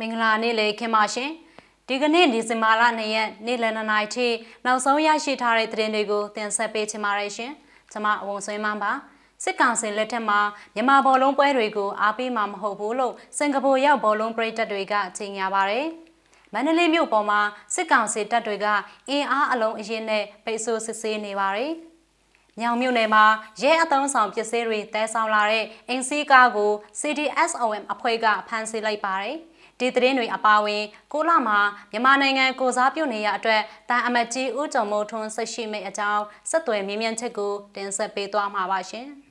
မင်္ဂလာနေ့လေခင်ပါရှင်ဒီကနေ့ဒီဇင်ဘာလ2ရက်နေ့လယ်2နာရီထိနောက်ဆုံးရရှိထားတဲ့သတင်းတွေကိုတင်ဆက်ပေးချင်ပါတယ်ရှင်ကျွန်မအဝုံဆွေးမန်းပါစစ်ကောင်စီလက်ထက်မှာမြန်မာဘောလုံးပွဲတွေကိုအားပေးမှာမဟုတ်ဘူးလို့စင်ကာပူရောက်ဘောလုံးပရိသတ်တွေကကြေညာပါတယ်မန္တလေးမြို့ပေါ်မှာစစ်ကောင်စီတပ်တွေကအင်အားအလုံးအရင်နဲ့ပိတ်ဆို့စစ်ဆေးနေပါတယ်။မြောင်မြို့နယ်မှာရဲအသုံးဆောင်ပစ္စည်းတွေတဲဆောင်လာတဲ့အင်စီကားကို CDSOM အဖွဲ့ကဖမ်းဆီးလိုက်ပါတယ်။ ဒီသတင်းတွေအပါအဝင်ကိုလာမှာမြန်မာနိုင်ငံကိုစားပြုနေရအတွက်တန်အမတ်ကြီးဦးကျော်မိုးထွန်းဆက်ရှိမိတ်အကြောင်းဆက်သွယ်မြင်းမြန်းချက်ကိုတင်ဆက်ပေးသွားမှာပါရှင်။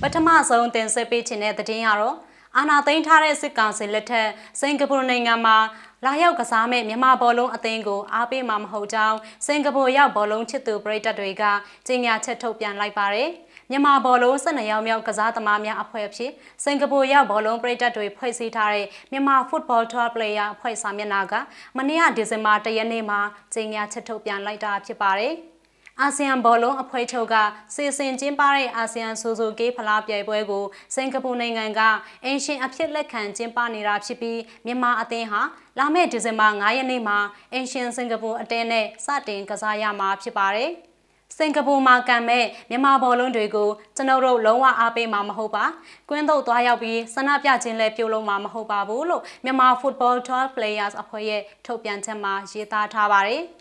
ပထမဆုံးတင်ဆက်ပေးခြင်းတဲ့သတင်းကတော့အာနာသိန်းထားတဲ့စစ်ကောင်စီလက်ထက်စင်ကာပူနိုင်ငံမှာလာရောက်ကစားမဲ့မြန်မာဘောလုံးအသင်းကိုအားပေးမှာမဟုတ်ကြောင်းစင်ကာပူရောက်ဘောလုံးချစ်သူပရိသတ်တွေကကြေညာချက်ထုတ်ပြန်လိုက်ပါတယ်။ မြန်မာဘောလုံး12ရောက်မြောက်ကစားသမားများအဖွဲ့အဖြစ်စင်ကာပူရောက်ဘောလုံးပရိသတ်တွေဖွဲ့စည်းထားတဲ့မြန်မာ Football Tour Player အဖွဲ့စာမျက်နှာကမနေ့ကဒီဇင်ဘာ၁ရက်နေ့မှာကြေညာချက်ထုတ်ပြန်လိုက်တာဖြစ်ပါတယ်။အာဆီယံဘောလုံးအဖွဲ့ချုပ်ကစီစဉ်ကျင်းပတဲ့အာဆီယံဆိုဆိုကေးဖလားပြိုင်ပွဲကိုစင်ကာပူနိုင်ငံကအင်ရှင်အဖြစ်လက်ခံကျင်းပနေတာဖြစ်ပြီးမြန်မာအသင်းဟာလာမယ့်ဒီဇင်ဘာ9ရက်နေ့မှာအင်ရှင်စင်ကာပူအတင်းနဲ့စတင်ကစားရမှာဖြစ်ပါတယ်။ စင်ကာပူမှာကံမဲ့မြန်မာဘောလုံးတွေကိုကျွန်တော်တို့လုံးဝအားပေးမှာမဟုတ်ပါ။ကွင်းသို့သွားရောက်ပြီးဆန္ဒပြခြင်းလည်းပြုလုပ်မှာမဟုတ်ပါဘူးလို့မြန်မာ Football 12 Players အဖွဲ့ရဲ့ထုတ်ပြန်ချက်မှာရေးသားထားပါတယ်။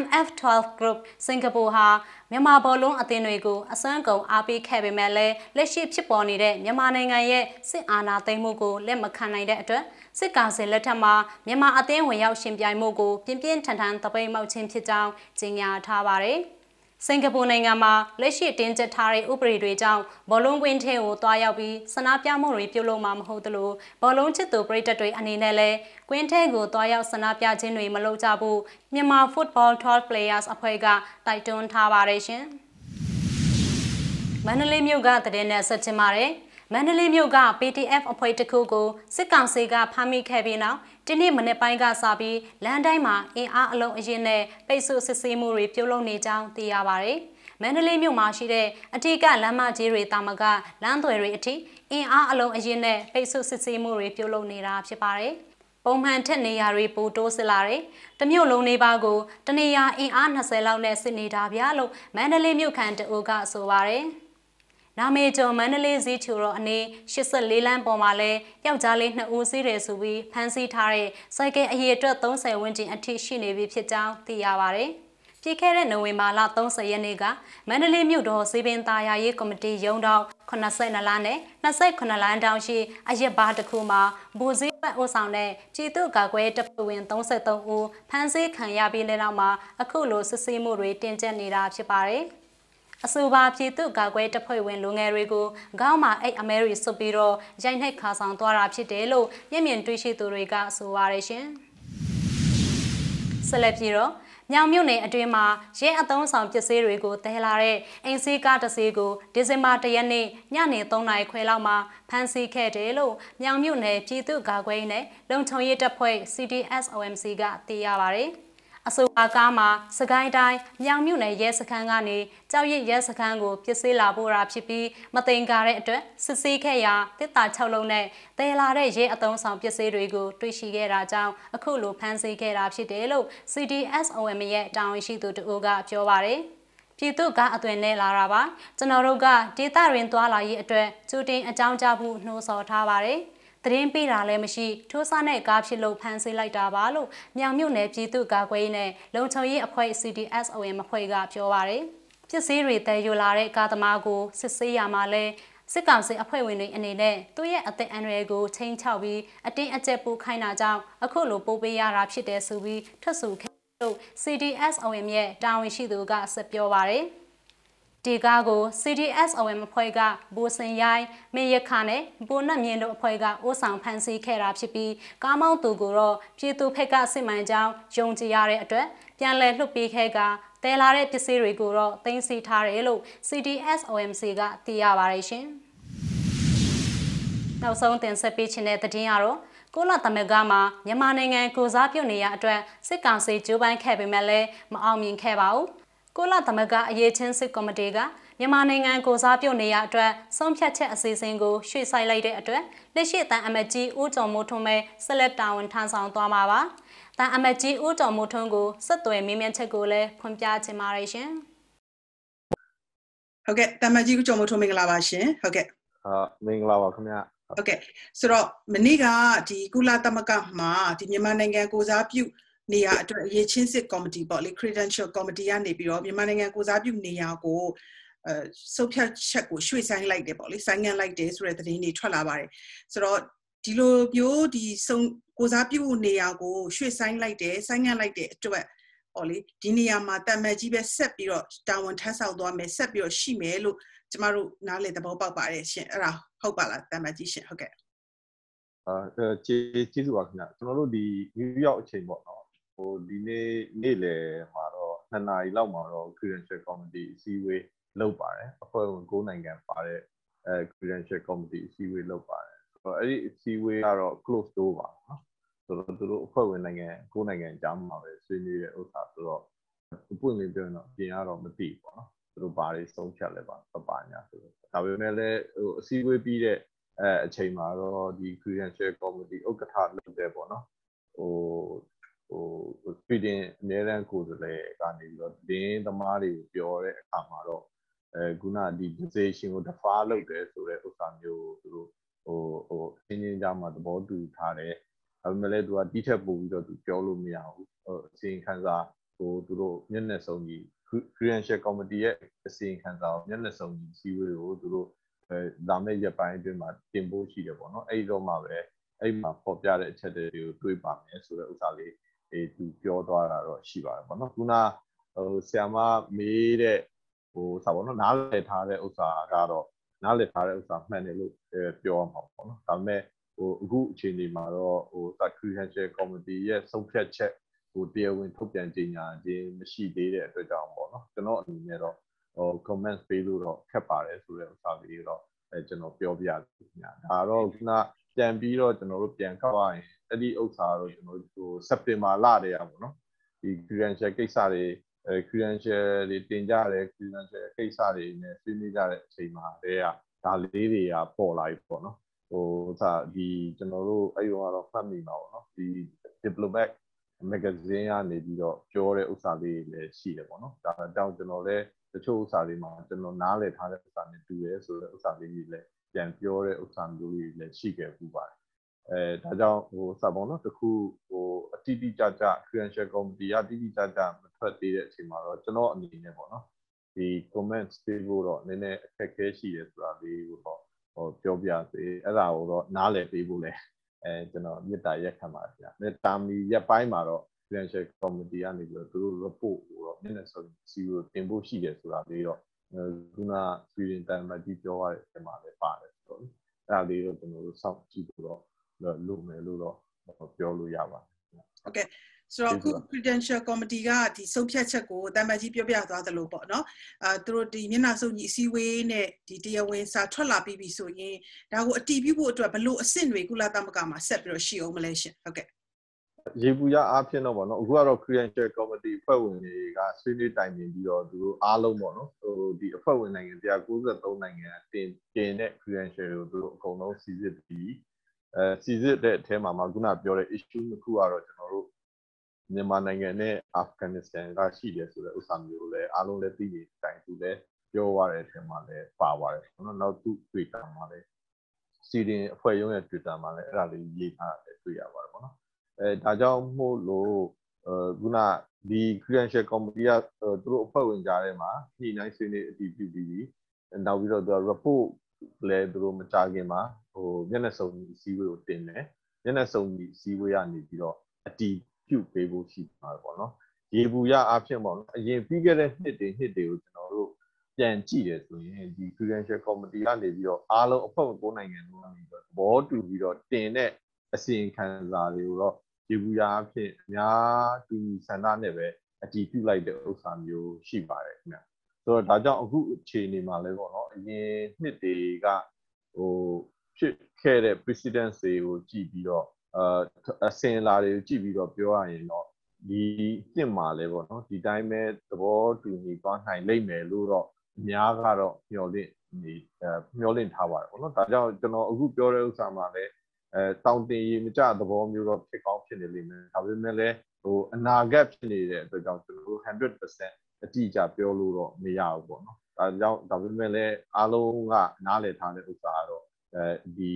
MF12 Group စင်ကာပူဟာမြန်မာဘောလုံးအသင်းတွေကိုအစွမ်းကုန်အားပေးခဲ့ပေမဲ့လည်းလက်ရှိဖြစ်ပေါ်နေတဲ့မြန်မာနိုင်ငံရဲ့စစ်အာဏာသိမ်းမှုကိုလက်မခံနိုင်တဲ့အတွက်စစ်ကောင်စီလက်ထက်မှာမြန်မာအသင်းဝင်ရောက်ရှင်ပြိုင်မှုကိုပြင်းပြင်းထန်ထန်တပိတ်မောက်ခြင်းဖြစ်ကြောင်းကြေညာထားပါတယ်။ စင်ကာပူနိုင်ငံမှာလက်ရှိတင်းကျပ်ထားတဲ့ဥပဒေတွေကြောင့်ဘောလုံးကွင်းထဲကိုတွားရောက်ပြီးဆန္ဒပြမှုတွေပြုလုပ်မှာမဟုတ်သလိုဘောလုံးချစ်သူပရိသတ်တွေအနေနဲ့လည်းကွင်းထဲကိုတွားရောက်ဆန္ဒပြခြင်းတွေမလုပ်ကြဘူးမြန်မာ Football 12 Players အဖွဲ့ကတိုက်တွန်းထားပါတယ်ရှင်။မန္တလေးမြို့ကတည်တဲ့ဆက်ချင်ပါတယ်။မန္တလေးမြို့က PTF အဖွဲ့တစ်ခုကိုစစ်ကောင်စီကဖမ်းမိခဲ့ပြီးနောက် ဒီနေ့မနေ့ပိုင်းကစပြီးလမ်းတိုင်းမှာအင်အားအလုံးအရင်နဲ့ပိတ်ဆို့စစ်ဆေးမှုတွေပြုလုပ်နေကြောင်းသိရပါတယ်။မန္တလေးမြို့မှာရှိတဲ့အထက်ကလမ်းမကြီးတွေတာမကလမ်းသွယ်တွေအထိအင်အားအလုံးအရင်နဲ့ပိတ်ဆို့စစ်ဆေးမှုတွေပြုလုပ်နေတာဖြစ်ပါတယ်။ပုံမှန်ထက်နေရာတွေပိုတိုးစစ်လာတယ်။တမျိုးလုံးနေပါကိုတနေရာအင်အား20လောက်နဲ့စစ်နေတာဗျာလို့မန္တလေးမြို့ခံတအုပ်ကဆိုပါတယ်။ နာမေကျော်မန္တလေးဈေးချူတော်အနေ84လမ်းပေါ်မှာလဲယောက်ျားလေး2ဦးစီးတယ်ဆိုပြီးဖမ်းဆီးထားတဲ့စိုက်ကဲအရေးအတွက်30ဝန်းကျင်အထိရှိနေပြီဖြစ်ကြောင်းသိရပါဗျ။ပြည်ခဲ့တဲ့နိုဝင်ဘာလ30ရက်နေ့ကမန္တလေးမြို့တော်စေပင်သားယာရေးကော်မတီရုံးတော်82လမ်းနဲ့28လမ်းတောင်ရှိအရက်ဘားတစ်ခုမှာဘူစည်းပတ်အိုးဆောင်တဲ့ပြည်သူ့ကာကွယ်တပ်ဖွဲ့ဝင်33ဦးဖမ်းဆီးခံရပြီးတဲ့နောက်မှာအခုလိုစစ်ဆေးမှုတွေတင်ကျပ်နေတာဖြစ်ပါတယ်။ အဆိုပါပြည်သူ့ကာကွယ်တပ်ဖွဲ့ဝင်လူငယ်တွေကိုခေါင်းမှာအိတ်အမဲရီစွပ်ပြီးတော့ရိုက်နှက်ခါဆောင်သွားတာဖြစ်တယ်လို့မျက်မြင်တွေ့ရှိသူတွေကဆိုပါရရှင်ဆက်လက်ပြီးတော့မြောင်မြို့နယ်အတွင်းမှာရဲအသုံးဆောင်ပစ္စည်းတွေကိုတည်လာတဲ့အင်စီကားတစ်စီးကိုဒီဇင်ဘာ၁ရက်နေ့ညနေ3နာရီခွဲလောက်မှာဖမ်းဆီးခဲ့တယ်လို့မြောင်မြို့နယ်ပြည်သူ့ကာကွယ်ရေးနဲ့လုံခြုံရေးတပ်ဖွဲ့ CDSOMC ကသိရပါဗျ။ အဆိုပါကားမှာစကိုင်းတိုင်းမြောင်မြို့နယ်ရဲစခန်းကနေကြောက်ရစ်ရဲစခန်းကိုပြစ်ဆေးလာပို့တာဖြစ်ပြီးမသိင်္ကာတဲ့အတွက်စစ်ဆေးခဲ့ရာတစ်တာ6လုံးနဲ့တဲလာတဲ့ရဲအုံဆောင်ပြစ်ဆေးတွေကိုတွေ့ရှိခဲ့တာကြောင့်အခုလိုဖမ်းဆီးခဲ့တာဖြစ်တယ်လို့ CDSOM ရဲ့တာဝန်ရှိသူတို့ကပြောပါတယ်ပြည်သူကအသွင်နဲ့လာတာပါကျွန်တော်တို့ကဒေသရင်းသွားလာရေးအတွက်ကျူတင်အကြောင်းကြားဖို့နှိုးဆော်ထားပါတယ်။ သတင်းပေးတာလည်းမရှိထိုးစားနဲ့ကားဖြစ်လို့ဖမ်းဆီးလိုက်တာပါလို့မြောင်မြို့နယ်ပြည်သူ့ကာကွယ်ရေးနဲ့လုံခြုံရေးအဖွဲ့ CDSOM အဖွဲ့ကပြောပါရယ်ပစ္စည်းတွေတည်ယူလာတဲ့ကားသမားကိုစစ်ဆေးရမှာလဲစစ်ကောင်စီအဖွဲ့ဝင်တွေအနေနဲ့သူ့ရဲ့အသက်အန္တရာယ်ကိုချိန်ချောက်ပြီးအတင်းအကျပ်ပို့ခိုင်းတာကြောင့်အခုလိုပို့ပေးရတာဖြစ်တယ်ဆိုပြီးထွက်ဆိုခဲ့လို့ CDSOM ရဲ့တာဝန်ရှိသူကဆက်ပြောပါရယ် ဒီကားကို CDSOM အဖွဲ့ကဘူစင်ရိုင်းမင်းရခနဲ့ဘူနတ်မြင့်တို့အဖွဲ့ကအိုးဆောင်ဖန်ဆီးခဲ့တာဖြစ်ပြီးကားမောင်းသူကိုတော့ပြည်သူဖက်ကစစ်မှန်ကြောင်းယုံကြည်ရတဲ့အတွက်ပြန်လည်လွှတ်ပေးခဲ့ကတဲလာတဲ့ပစ္စည်းတွေကိုတော့သိမ်းဆည်းထားတယ်လို့ CDSOMC ကသိရပါတယ်ရှင်။နောက်ဆုံးတင်ဆက်ပေးခြင်းတဲ့သတင်းကတော့ကိုလသမဂမှာမြန်မာနိုင်ငံကိုစားပြုနေရအတွက်စစ်ကောင်စီကြိုးပမ်းခဲ့ပေမဲ့လည်းမအောင်မြင်ခဲ့ပါဘူး။ ကိုလသမဂအရေးချင်းစစ်ကော်မတီကမမြန်မာနိုင်ငံကိုစားပြုနေရအတွက်ဆုံးဖြတ်ချက်အစီအစဉ်ကိုရွှေ့ဆိုင်းလိုက်တဲ့အတွက်လက်ရှိတန်အမတ်ကြီးဦးကျော်မိုးထွန်းပဲဆက်လက်တာဝန်ထမ်းဆောင်သွားမှာပါ။တန်အမတ်ကြီးဦးကျော်မိုးထွန်းကိုဆက်သွယ်မေးမြန်းချက်ကိုလည်းဖွင့်ပြချင်ပါတယ်ရှင်။ဟုတ်ကဲ့တမကြီးကိုကြော်မို့ထုံးမင်္ဂလာပါရှင်ဟုတ်ကဲ့အာမင်္ဂလာပါခင်ဗျဟုတ်ကဲ့ဆိုတော့မနေ့ကဒီကုလသမဂ္ဂမှာဒီမြန်မာနိုင်ငံကိုစားပြု နေရာအတွက်အရေးချင်းစစ်ကော်မတီပေါ့လေ credential committee ကနေပြီးတော့မြန်မာနိုင်ငံကိုစားပြုနေရာကိုအဲစုပ်ဖြတ်ချက်ကိုရွှေ့ဆိုင်းလိုက်တယ်ပေါ့လေဆိုင်းငံ့လိုက်တယ်ဆိုတဲ့သတင်းတွေထွက်လာပါတယ်ဆိုတော့ဒီလိုမျိုးဒီစုံကိုစားပြုနေရာကိုရွှေ့ဆိုင်းလိုက်တယ်ဆိုင်းငံ့လိုက်တဲ့အတွက်ဟောလေဒီနေရာမှာတမန်ကြီးပဲဆက်ပြီးတော့တာဝန်ထမ်းဆောင်သွားမယ်ဆက်ပြီးတော့ရှိမယ်လို့ကျမတို့နားလည်သဘောပေါက်ပါတယ်ရှင်အဲ့ဒါဟုတ်ပါလားတမန်ကြီးရှင်ဟုတ်ကဲ့အာကျေးကျေးဇူးပါခင်ဗျကျွန်တော်တို့ဒီနယူးယောက်အချိန်ပေါ့နော် ဟိုဒီနေ့နေ့လယ်မှာတော့2နာရီလောက်မှာတော့ credential committee အစည်းအဝေးလုပ်ပါတယ်အဖွဲ့ဝင်9နိုင်ငံပါတဲ့အဲ credential committee အစည်းအဝေးလုပ်ပါတယ်ဆိုတော့အဲ့ဒီအစည်းအဝေးကတော့ close door ပါနော်ဆိုတော့သူတို့အဖွဲ့ဝင်နိုင်ငံကိုနိုင်ငံကြားမှာပဲဆွေးနွေးတဲ့ဥစ္စာဆိုတော့ပွင့်လင်းပြောရင်တော့ပြင်ရတော့မသိဘူးပေါ့နော်သူတို့ဘာတွေဆုံးဖြတ်လဲပါပါညာဆိုတော့ဒါပေမဲ့လည်းဟိုအစည်းအဝေးပြီးတဲ့အဲအချိန်မှာတော့ဒီ credential committee ဥက္ကဋ္ဌလုပ်တယ်ပေါ့နော်ဟို ဟို Sweden အများရန်ကိုယ်စားလှယ်ကနေပြီးတော့ဒင်းသမားတွေကိုပြောတဲ့အခါမှာတော့အဲခုနဒီ decision ကို defer လုပ်တယ်ဆိုတဲ့ဥစ္စာမျိုးသူတို့ဟိုဟိုအင်းချင်းကြားမှာသဘောတူထားတယ်ဒါပေမဲ့လည်းသူကတိထက်ပို့ပြီးတော့သူပြောလို့မရဘူးဟိုအစီရင်ခံစာဟိုသူတို့မျက်နှာစုံကြီး credential committee ရဲ့အစီရင်ခံစာကိုမျက်နှာစုံကြီးစီးဝေးကိုသူတို့အဲလာမယ့်ရက်ပိုင်းအတွင်းမှာတင်ပို့ရှိတယ်ပေါ့နော်အဲ့ဒီတော့မှပဲအဲ့မှာပေါ်ပြတဲ့အချက်တွေကိုတွေးပါမယ်ဆိုတဲ့ဥစ္စာလေး အဲသူပြောသွားတာတော့ရှိပါတယ်ပေါ့နော်ခုနဟိုဆီယမမေးတဲ့ဟိုစာပေါ့နော်နားလည်ထားတဲ့ဥစ္စာကတော့နားလည်ထားတဲ့ဥစ္စာမှန်တယ်လို့ပြောရမှာပေါ့နော်ဒါပေမဲ့ဟိုအခုအချိန်ဒီမှာတော့ဟို Secretarial Committee ရဲ့ဆုံးဖြတ်ချက်ဟိုတရားဝင်ထုတ်ပြန်ကြေညာခြင်းမရှိသေးတဲ့အတွက်ကြောင့်ပေါ့နော်ကျွန်တော်အနေနဲ့တော့ဟို comments ပေးလို့တော့ခက်ပါတယ်ဆိုတဲ့ဥစ္စာလေးတော့အဲကျွန်တော်ပြောပြရစီခင်ဗျာဒါတော့ခုန ပြန်ပြီးတော့ကျွန်တော်တို့ပြန်ခောက်ရရင်အဲ့ဒီဥစ္စာတော့ကျွန်တော်တို့ဟိုစက်တင်ဘာလတည်းอ่ะပေါ့နော်ဒီ credential ကိစ္စတွေအဲ credential တွေတင်ကြတယ် credential ကိစ္စတွေနဲ့ဆွေးနွေးကြတဲ့အချိန်မှာတည်းကဒါလေးတွေကပေါ်လာပြီပေါ့နော်ဟိုသာဒီကျွန်တော်တို့အဲ့ရောကတော့ဖတ်မိမှာပေါ့နော်ဒီ diplomat magazine ကနေပြီးတော့ပြောတဲ့ဥစ္စာလေးတွေလည်းရှိတယ်ပေါ့နော်ဒါကြောင့်ကျွန်တော်လည်းတချို့ဥစ္စာတွေမှာကျွန်တော်နားလည်ထားတဲ့ဥစ္စာနဲ့တူတယ်ဆိုတဲ့ဥစ္စာလေးတွေလည်း ပြန်ပြောတဲ့ဥစ္စာမျိုးတွေလည်းရှိခဲ့ပူပါတယ်အဲဒါကြောင့်ဟိုစပေါ့နော်တခုဟိုအတိတိကျကျ credential committee ကတိတိကျကျမထွက်သေးတဲ့အချိန်မှာတော့ကျွန်တော်အနေနဲ့ပေါ့နော်ဒီ comments ပေးဖို့တော့နည်းနည်းအခက်အခဲရှိတယ်ဆိုတာလေးကိုတော့ဟိုပြောပြစေအဲ့ဒါကိုတော့နားလည်ပေးဖို့လဲအဲကျွန်တော်မေတ္တာရက်ခံပါတယ်ဗျာမေတ္တာမီရက်ပိုင်းမှာတော့ financial committee ကနေပြီးတော့သူတို့ report ကိုတော့နည်းနည်းဆိုစီကိုတင်ဖို့ရှိတယ်ဆိုတာလေးတော့ ခုန Sweden တန်မကြီးပြောရတဲ့အချိန်မှာလည်းပါတယ်ဆိုတော့အဲ့ဒါလေးတော့ကျွန်တော်တို့စောင့်ကြည့်ဖို့တော့လုပ်မယ်လို့တော့ပြောလို့ရပါတယ်ဟုတ်ကဲ့ဆိုတော့ခု credential committee ကဒီဆုံးဖြတ်ချက်ကိုတမန်ကြီးပြောပြသွားသလိုပေါ့နော်အာသူတို့ဒီမျက်နှာစုံကြီးအစည်းအဝေးနဲ့ဒီတရားဝင်စာထွက်လာပြီးပြီဆိုရင်ဒါကိုအတီးပြုဖို့အတွက်ဘလို့အဆင့်တွေကုလသမဂ္ဂမှာဆက်ပြီးတော့ရှိအောင်မလဲရှင်ဟုတ်ကဲ့ ရေပူရအားဖြင့်တော့ဗောနော်အခုကတော့ credential committee အဖွဲ့ဝင်တွေကဆွေးနွေးတိုင်ပင်ပြီးတော့သူတို့အားလုံးဗောနော်ဟိုဒီအဖွဲ့ဝင်နိုင်ငံ193နိုင်ငံတင်တင်တဲ့ credential ကိုသူတို့အကုန်လုံးစီစစ်ပြီးအဲစီစစ်တဲ့အထဲမှာမှခုနပြောတဲ့ issue တစ်ခုကတော့ကျွန်တော်တို့မြန်မာနိုင်ငံနဲ့အာဖဂန်နစ္စတန်ကရှိတယ်ဆိုတဲ့ဥစ္စာမျိုးလည်းအားလုံးလည်းသိနေတိုင်သူလည်းပြောရတဲ့အထက်မှာလည်းပါပါတယ်။နော်နောက်သူ Twitter မှာလည်းစီရင်အဖွဲ့ရုံးရဲ့ Twitter မှာလည်းအဲ့ဒါလေးရေးထားတယ်တွေ့ရပါတယ်ပေါ့နော်။ အဲဒါကြောင့်မို့လို့အဲခုနဒီ credential committee ကသူတို့အဖွဲ့ဝင်ကြားထဲမှာညှိနှိုင်းဆွေးနွေးအတည်ပြုပြီးပြီးနောက်ပြီးတော့သူက report လည်းသူတို့မကြခင်မှာဟိုမျက်နှာစုံကြီးအစည်းအဝေးကိုတင်တယ်။မျက်နှာစုံကြီးအစည်းအဝေးကနေပြီးတော့အတည်ပြုတ်ပေးဖို့ရှိမှာပေါ့နော်ရေဘူးရအဖြစ်ပေါ့နော်အရင်ပြီးခဲ့တဲ့နှစ်တွေနှစ်တွေကိုကျွန်တော်တို့ပြန်ကြည့်တယ်ဆိုရင်ဒီ credential committee ကနေပြီးတော့အားလုံးအဖွဲ့ဝင်၉နိုင်ငံလုံးကနေပြီးတော့သဘောတူပြီးတော့တင်တဲ့ အစီရင်ခံစာတွေကိုတော့ရေဘူးရအဖြစ်အများတူဆန္ဒနဲ့ပဲအတည်ပြုလိုက်တဲ့ဥစ္စာမျိုးရှိပါတယ်ခင်ဗျဆိုတော့ဒါကြောင့်အခုအခြေအနေမှာလဲပေါ့နော်အရင်နှစ်တွေကဟိုဖြစ်ခဲ့တဲ့ precedence တွေကိုကြည့်ပြီးတော့အာအစင်လာတွေကိုကြည့်ပြီးတော့ပြောရရင်တော့ဒီနှစ်မှာလဲပေါ့နော်ဒီတိုင်းပဲသဘောတူညီသွားနိုင်လိမ့်မယ်လို့တော့အများကတော့မျှော်လင့်နေအဲမျှော်လင့်ထားပါတယ်ပေါ့နော်ဒါကြောင့်ကျွန်တော်အခုပြောတဲ့ဥစ္စာမှာလည်း အဲတောင်တင်ရေမကျသဘောမျိုးတော့ဖြစ်ကောင်းဖြစ်နေလိမ့်မယ်ဒါပေမဲ့လည်းဟိုအနာဂတ်ဖြစ်နေတဲ့အတွက်ကြောင့်ကျွန်တော်တို့100%အတိအကျပြောလို့တော့မရဘူးပေါ့နော်ဒါကြောင့်ဒါပေမဲ့လည်းအားလုံးကနားလည်ထားတဲ့ဥစ္စာကတော့အဲဒီ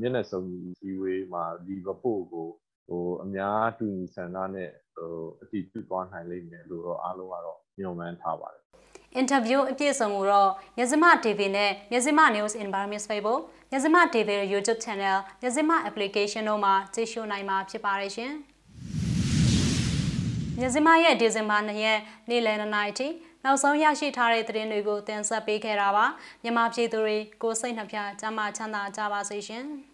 မျက်နှာစုံစည်းဝေးမှာဒီ report ကိုဟိုအများတူညီဆန္ဒနဲ့ဟိုအတည်ပြုသွားနိုင်လိမ့်မယ်လို့တော့အားလုံးကတော့ညွှန်မှန်းထားပါတယ် အင်တာဗျူးအပြည့်အစုံကိုတော့မြစမ TV နဲ့မြစမ News Environment Facebook မြစမ TV YouTube Channel မြစမ Application တို့မှာကြည့်ရှုနိုင်မှာဖြစ်ပါတယ်ရှင်။မြစမရဲ့ဒီဇင်ဘာ2ရက်နေ့လယ်2နာရီထိနောက်ဆုံးရရှိထားတဲ့သတင်းတွေကိုတင်ဆက်ပေးခဲ့တာပါ။မြန်မာပြည်သူတွေကိုစိတ်နှပြကျမ်းမာချမ်းသာကြပါစေရှင်။